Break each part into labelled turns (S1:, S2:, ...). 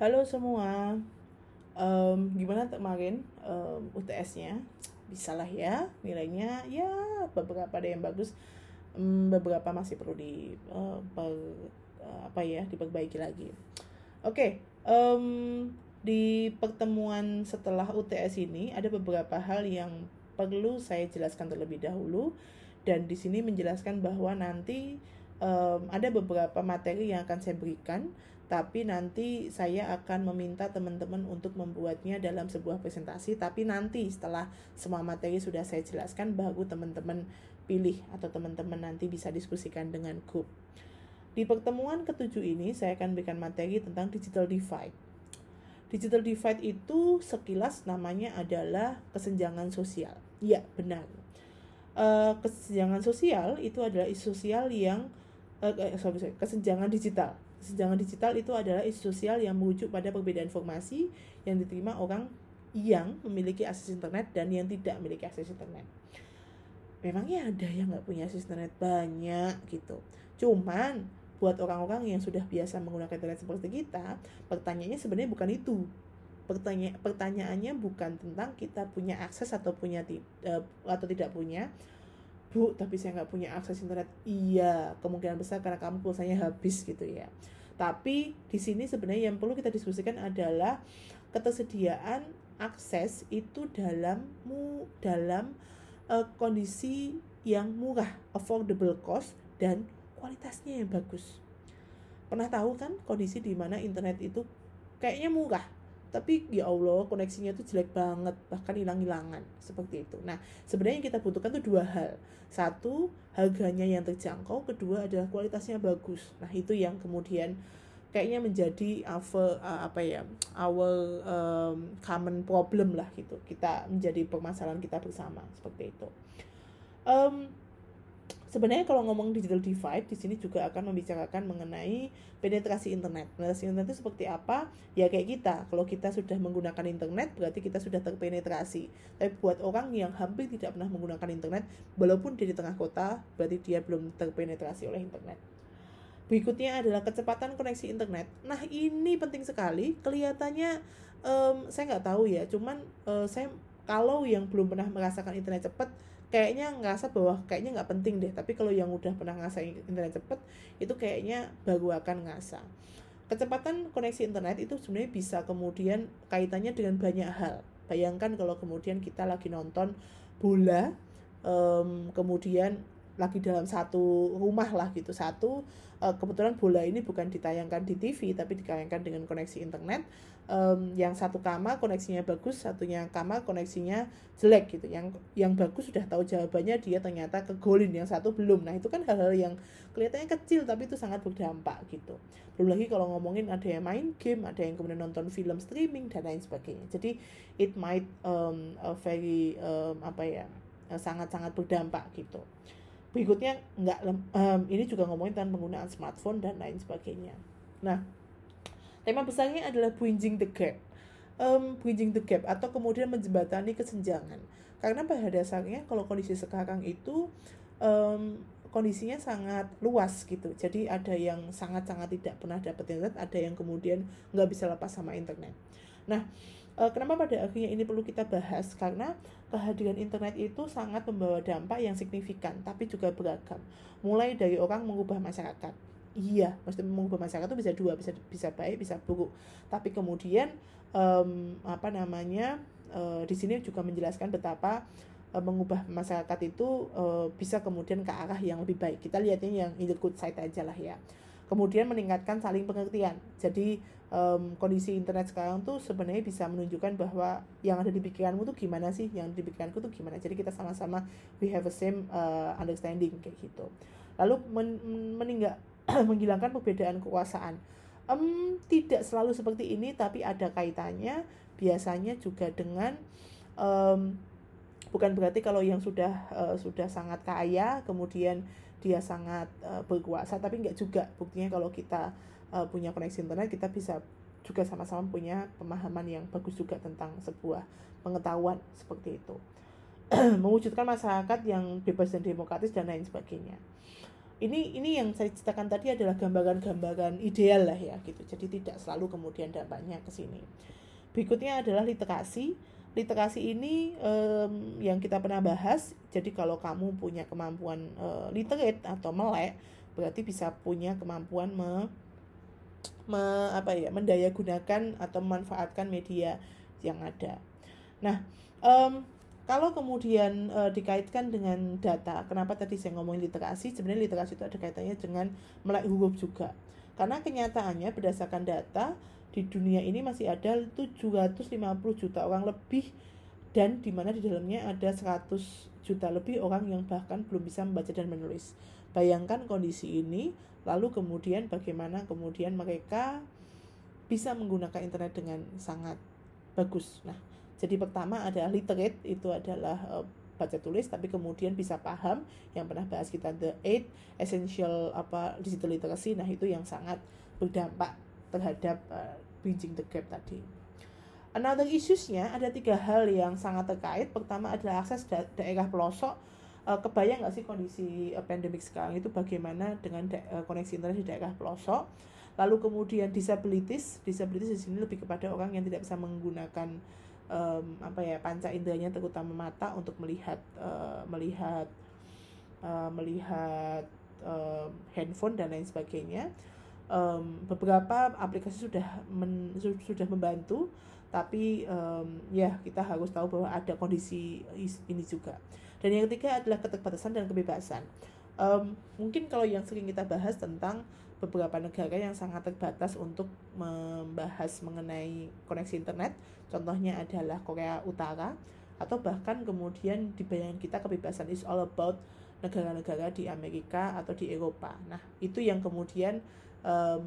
S1: Halo semua, um, gimana kemarin um, UTS-nya? Bisa lah ya, nilainya ya beberapa ada yang bagus, um, beberapa masih perlu di uh, per, uh, apa ya diperbaiki lagi. Oke, okay, um, di pertemuan setelah UTS ini ada beberapa hal yang perlu saya jelaskan terlebih dahulu dan di sini menjelaskan bahwa nanti um, ada beberapa materi yang akan saya berikan tapi nanti saya akan meminta teman-teman untuk membuatnya dalam sebuah presentasi. Tapi nanti setelah semua materi sudah saya jelaskan baru teman-teman pilih atau teman-teman nanti bisa diskusikan dengan grup. Di pertemuan ketujuh ini saya akan berikan materi tentang digital divide. Digital divide itu sekilas namanya adalah kesenjangan sosial. Ya benar. Uh, kesenjangan sosial itu adalah isu sosial yang uh, sorry, sorry, kesenjangan digital Kesenjangan digital itu adalah isu sosial yang merujuk pada perbedaan informasi yang diterima orang yang memiliki akses internet dan yang tidak memiliki akses internet. Memangnya ada yang nggak punya akses internet banyak gitu. Cuman buat orang-orang yang sudah biasa menggunakan internet seperti kita, pertanyaannya sebenarnya bukan itu. Pertanya pertanyaannya bukan tentang kita punya akses atau punya uh, atau tidak punya, bu tapi saya nggak punya akses internet. Iya kemungkinan besar karena kamu pulsanya habis gitu ya. Tapi di sini sebenarnya yang perlu kita diskusikan adalah ketersediaan akses itu dalam mu dalam uh, kondisi yang murah affordable cost dan kualitasnya yang bagus. Pernah tahu kan kondisi di mana internet itu kayaknya murah tapi ya Allah koneksinya tuh jelek banget bahkan hilang-hilangan seperti itu. Nah sebenarnya yang kita butuhkan tuh dua hal. Satu harganya yang terjangkau kedua adalah kualitasnya bagus. Nah itu yang kemudian kayaknya menjadi our uh, apa ya our um, common problem lah gitu. Kita menjadi permasalahan kita bersama seperti itu. Um, sebenarnya kalau ngomong digital divide di sini juga akan membicarakan mengenai penetrasi internet. Penetrasi internet itu seperti apa? Ya kayak kita. Kalau kita sudah menggunakan internet berarti kita sudah terpenetrasi. Tapi buat orang yang hampir tidak pernah menggunakan internet, walaupun dia di tengah kota, berarti dia belum terpenetrasi oleh internet. Berikutnya adalah kecepatan koneksi internet. Nah ini penting sekali. Kelihatannya um, saya nggak tahu ya. Cuman uh, saya kalau yang belum pernah merasakan internet cepat kayaknya ngerasa bahwa kayaknya nggak penting deh tapi kalau yang udah pernah ngerasa internet cepet itu kayaknya baru akan ngerasa. Kecepatan koneksi internet itu sebenarnya bisa kemudian kaitannya dengan banyak hal. Bayangkan kalau kemudian kita lagi nonton bola um, kemudian lagi dalam satu rumah lah gitu. Satu uh, kebetulan bola ini bukan ditayangkan di TV tapi ditayangkan dengan koneksi internet. Um, yang satu kamar koneksinya bagus satunya kamar koneksinya jelek gitu. Yang yang bagus sudah tahu jawabannya dia ternyata kegolin yang satu belum. Nah itu kan hal-hal yang kelihatannya kecil tapi itu sangat berdampak gitu. Belum lagi kalau ngomongin ada yang main game ada yang kemudian nonton film streaming dan lain sebagainya. Jadi it might um, a very um, apa ya sangat-sangat berdampak gitu berikutnya nggak um, ini juga ngomongin tentang penggunaan smartphone dan lain sebagainya nah Tema besarnya adalah bridging the gap. Um, bridging the gap atau kemudian menjembatani kesenjangan. Karena pada dasarnya kalau kondisi sekarang itu um, kondisinya sangat luas gitu. Jadi ada yang sangat-sangat tidak pernah dapat internet, ada yang kemudian nggak bisa lepas sama internet. Nah, kenapa pada akhirnya ini perlu kita bahas? Karena kehadiran internet itu sangat membawa dampak yang signifikan, tapi juga beragam. Mulai dari orang mengubah masyarakat, iya maksudnya mengubah masyarakat itu bisa dua bisa bisa baik bisa buruk tapi kemudian um, apa namanya uh, di sini juga menjelaskan betapa uh, mengubah masyarakat itu uh, bisa kemudian ke arah yang lebih baik kita lihatnya yang in the good side aja lah ya kemudian meningkatkan saling pengertian. Jadi um, kondisi internet sekarang tuh sebenarnya bisa menunjukkan bahwa yang ada di pikiranmu tuh gimana sih? Yang di pikiranku tuh gimana? Jadi kita sama-sama we have a same uh, understanding kayak gitu. Lalu men meninggal menghilangkan perbedaan kekuasaan. Um, tidak selalu seperti ini, tapi ada kaitannya biasanya juga dengan um, bukan berarti kalau yang sudah uh, sudah sangat kaya kemudian dia sangat uh, berkuasa, tapi enggak juga. Buktinya kalau kita uh, punya koneksi internet kita bisa juga sama-sama punya pemahaman yang bagus juga tentang sebuah pengetahuan seperti itu. Mewujudkan masyarakat yang bebas dan demokratis dan lain sebagainya. Ini ini yang saya ceritakan tadi adalah gambaran-gambaran ideal lah ya gitu. Jadi tidak selalu kemudian dampaknya ke sini. Berikutnya adalah literasi literasi ini um, yang kita pernah bahas jadi kalau kamu punya kemampuan uh, literate atau melek berarti bisa punya kemampuan me, me apa ya mendaya gunakan atau memanfaatkan media yang ada nah um, kalau kemudian e, dikaitkan dengan data, kenapa tadi saya ngomongin literasi? Sebenarnya literasi itu ada kaitannya dengan melek huruf juga. Karena kenyataannya berdasarkan data di dunia ini masih ada 750 juta orang lebih dan di mana di dalamnya ada 100 juta lebih orang yang bahkan belum bisa membaca dan menulis. Bayangkan kondisi ini, lalu kemudian bagaimana kemudian mereka bisa menggunakan internet dengan sangat bagus. Nah, jadi pertama adalah literate itu adalah uh, baca tulis tapi kemudian bisa paham yang pernah bahas kita the eight essential apa digital literacy nah itu yang sangat berdampak terhadap uh, bridging the gap tadi. Another issuesnya ada tiga hal yang sangat terkait. Pertama adalah akses da daerah pelosok. Uh, kebayang nggak sih kondisi uh, pandemik sekarang itu bagaimana dengan uh, koneksi internet di daerah pelosok? Lalu kemudian disabilities, disabilities di sini lebih kepada orang yang tidak bisa menggunakan um, apa ya panca inderanya terutama mata untuk melihat uh, melihat uh, melihat uh, handphone dan lain sebagainya um, beberapa aplikasi sudah men, sudah membantu tapi um, ya kita harus tahu bahwa ada kondisi ini juga dan yang ketiga adalah keterbatasan dan kebebasan um, mungkin kalau yang sering kita bahas tentang beberapa negara yang sangat terbatas untuk membahas mengenai koneksi internet. Contohnya adalah Korea Utara atau bahkan kemudian di bayangan kita kebebasan is all about negara-negara di Amerika atau di Eropa. Nah, itu yang kemudian um,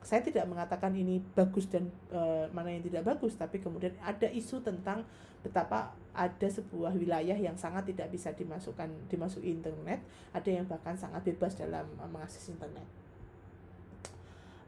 S1: saya tidak mengatakan ini bagus dan uh, mana yang tidak bagus, tapi kemudian ada isu tentang betapa ada sebuah wilayah yang sangat tidak bisa dimasukkan dimasuki internet, ada yang bahkan sangat bebas dalam uh, mengakses internet.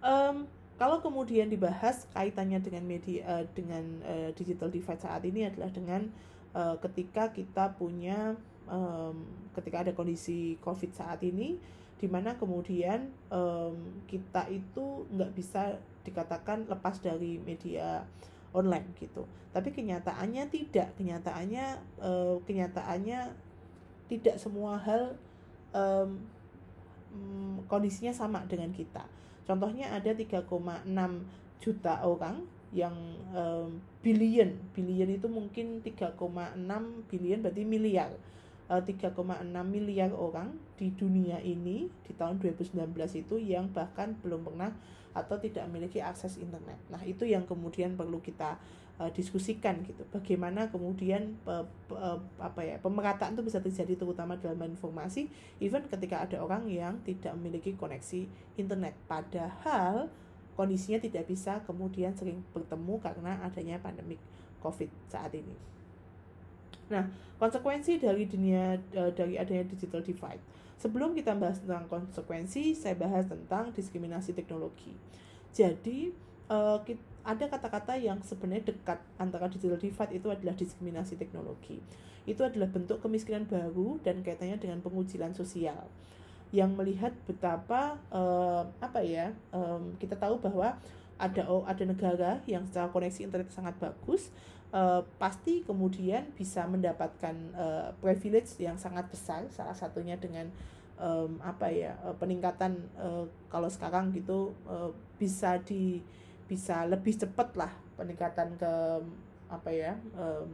S1: Um, kalau kemudian dibahas kaitannya dengan media uh, dengan uh, digital divide saat ini adalah dengan uh, ketika kita punya um, ketika ada kondisi covid saat ini di mana kemudian um, kita itu nggak bisa dikatakan lepas dari media online gitu. Tapi kenyataannya tidak. Kenyataannya uh, kenyataannya tidak semua hal um, kondisinya sama dengan kita. Contohnya ada 3,6 juta orang yang um, billion, billion itu mungkin 3,6 billion berarti miliar. Uh, eh, 3,6 miliar orang di dunia ini di tahun 2019 itu yang bahkan belum pernah atau tidak memiliki akses internet. Nah, itu yang kemudian perlu kita uh, diskusikan gitu. Bagaimana kemudian uh, uh, apa ya pemerataan itu bisa terjadi terutama dalam informasi, even ketika ada orang yang tidak memiliki koneksi internet. Padahal kondisinya tidak bisa kemudian sering bertemu karena adanya pandemik COVID saat ini. Nah, konsekuensi dari dunia uh, dari adanya digital divide. Sebelum kita bahas tentang konsekuensi, saya bahas tentang diskriminasi teknologi. Jadi, kita, ada kata-kata yang sebenarnya dekat antara digital divide itu adalah diskriminasi teknologi. Itu adalah bentuk kemiskinan baru dan kaitannya dengan pengucilan sosial yang melihat betapa uh, apa ya kita tahu bahwa ada ada negara yang secara koneksi internet sangat bagus uh, pasti kemudian bisa mendapatkan uh, privilege yang sangat besar salah satunya dengan um, apa ya uh, peningkatan uh, kalau sekarang gitu uh, bisa di bisa lebih cepat lah peningkatan ke apa ya um,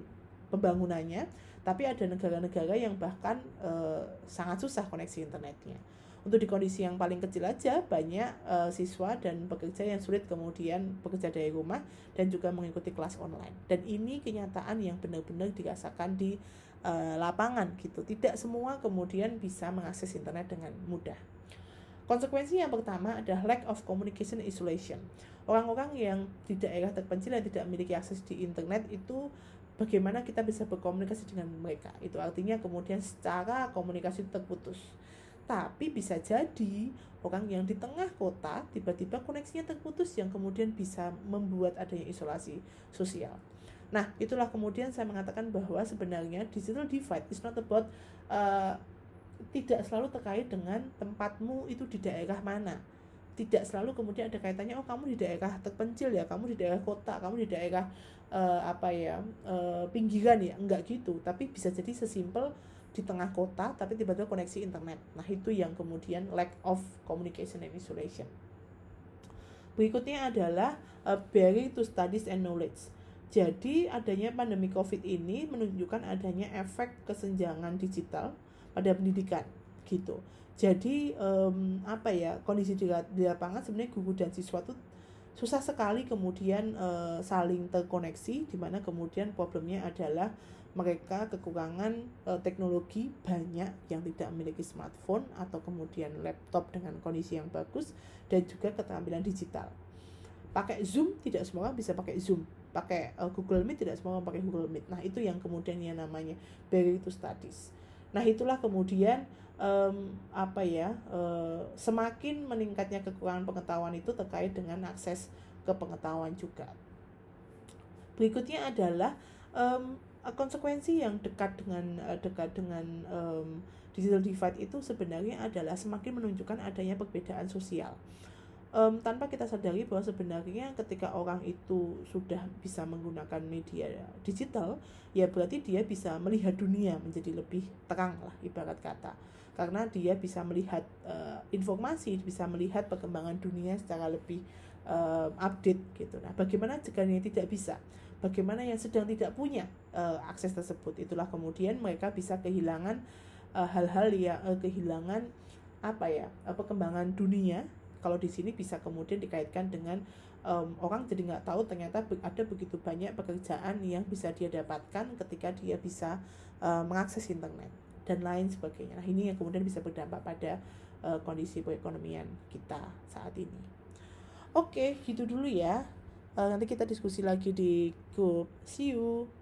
S1: pembangunannya. Tapi ada negara-negara yang bahkan uh, sangat susah koneksi internetnya untuk di kondisi yang paling kecil aja banyak uh, siswa dan pekerja yang sulit kemudian bekerja dari rumah dan juga mengikuti kelas online dan ini kenyataan yang benar-benar dirasakan di uh, lapangan gitu tidak semua kemudian bisa mengakses internet dengan mudah Konsekuensi yang pertama adalah lack of communication isolation. Orang-orang yang di daerah terpencil dan tidak memiliki akses di internet itu bagaimana kita bisa berkomunikasi dengan mereka. Itu artinya kemudian secara komunikasi terputus. Tapi bisa jadi orang yang di tengah kota tiba-tiba koneksinya terputus yang kemudian bisa membuat adanya isolasi sosial. Nah, itulah kemudian saya mengatakan bahwa sebenarnya digital divide is not about uh, tidak selalu terkait dengan tempatmu itu di daerah mana tidak selalu kemudian ada kaitannya oh kamu di daerah terpencil ya kamu di daerah kota kamu di daerah uh, apa ya uh, pinggiran ya enggak gitu tapi bisa jadi sesimpel di tengah kota tapi tiba-tiba koneksi internet. Nah itu yang kemudian lack of communication and isolation. Berikutnya adalah uh, barrier to studies and knowledge. Jadi adanya pandemi covid ini menunjukkan adanya efek kesenjangan digital pada pendidikan gitu. Jadi um, apa ya kondisi di, di lapangan sebenarnya guru dan siswa tuh susah sekali kemudian uh, saling terkoneksi di mana kemudian problemnya adalah mereka kekurangan uh, teknologi banyak yang tidak memiliki smartphone atau kemudian laptop dengan kondisi yang bagus dan juga keterampilan digital. Pakai Zoom tidak semua orang bisa pakai Zoom, pakai uh, Google Meet tidak semua orang pakai Google Meet. Nah, itu yang kemudian yang namanya barrier to studies. Nah, itulah kemudian um, apa ya uh, semakin meningkatnya kekurangan pengetahuan itu terkait dengan akses ke pengetahuan juga. Berikutnya adalah um, konsekuensi yang dekat dengan uh, dekat dengan um, digital divide itu sebenarnya adalah semakin menunjukkan adanya perbedaan sosial. Um, tanpa kita sadari bahwa sebenarnya ketika orang itu sudah bisa menggunakan media digital, ya berarti dia bisa melihat dunia menjadi lebih terang lah ibarat kata karena dia bisa melihat uh, informasi, bisa melihat perkembangan dunia secara lebih uh, update gitu. Nah, bagaimana jika yang tidak bisa? Bagaimana yang sedang tidak punya uh, akses tersebut? Itulah kemudian mereka bisa kehilangan hal-hal uh, yang uh, kehilangan apa ya perkembangan dunia. Kalau di sini bisa kemudian dikaitkan dengan um, orang jadi nggak tahu ternyata ada begitu banyak pekerjaan yang bisa dia dapatkan ketika dia bisa uh, mengakses internet dan lain sebagainya. Nah, ini yang kemudian bisa berdampak pada uh, kondisi perekonomian kita saat ini. Oke, gitu dulu ya. Uh, nanti kita diskusi lagi di grup. See you.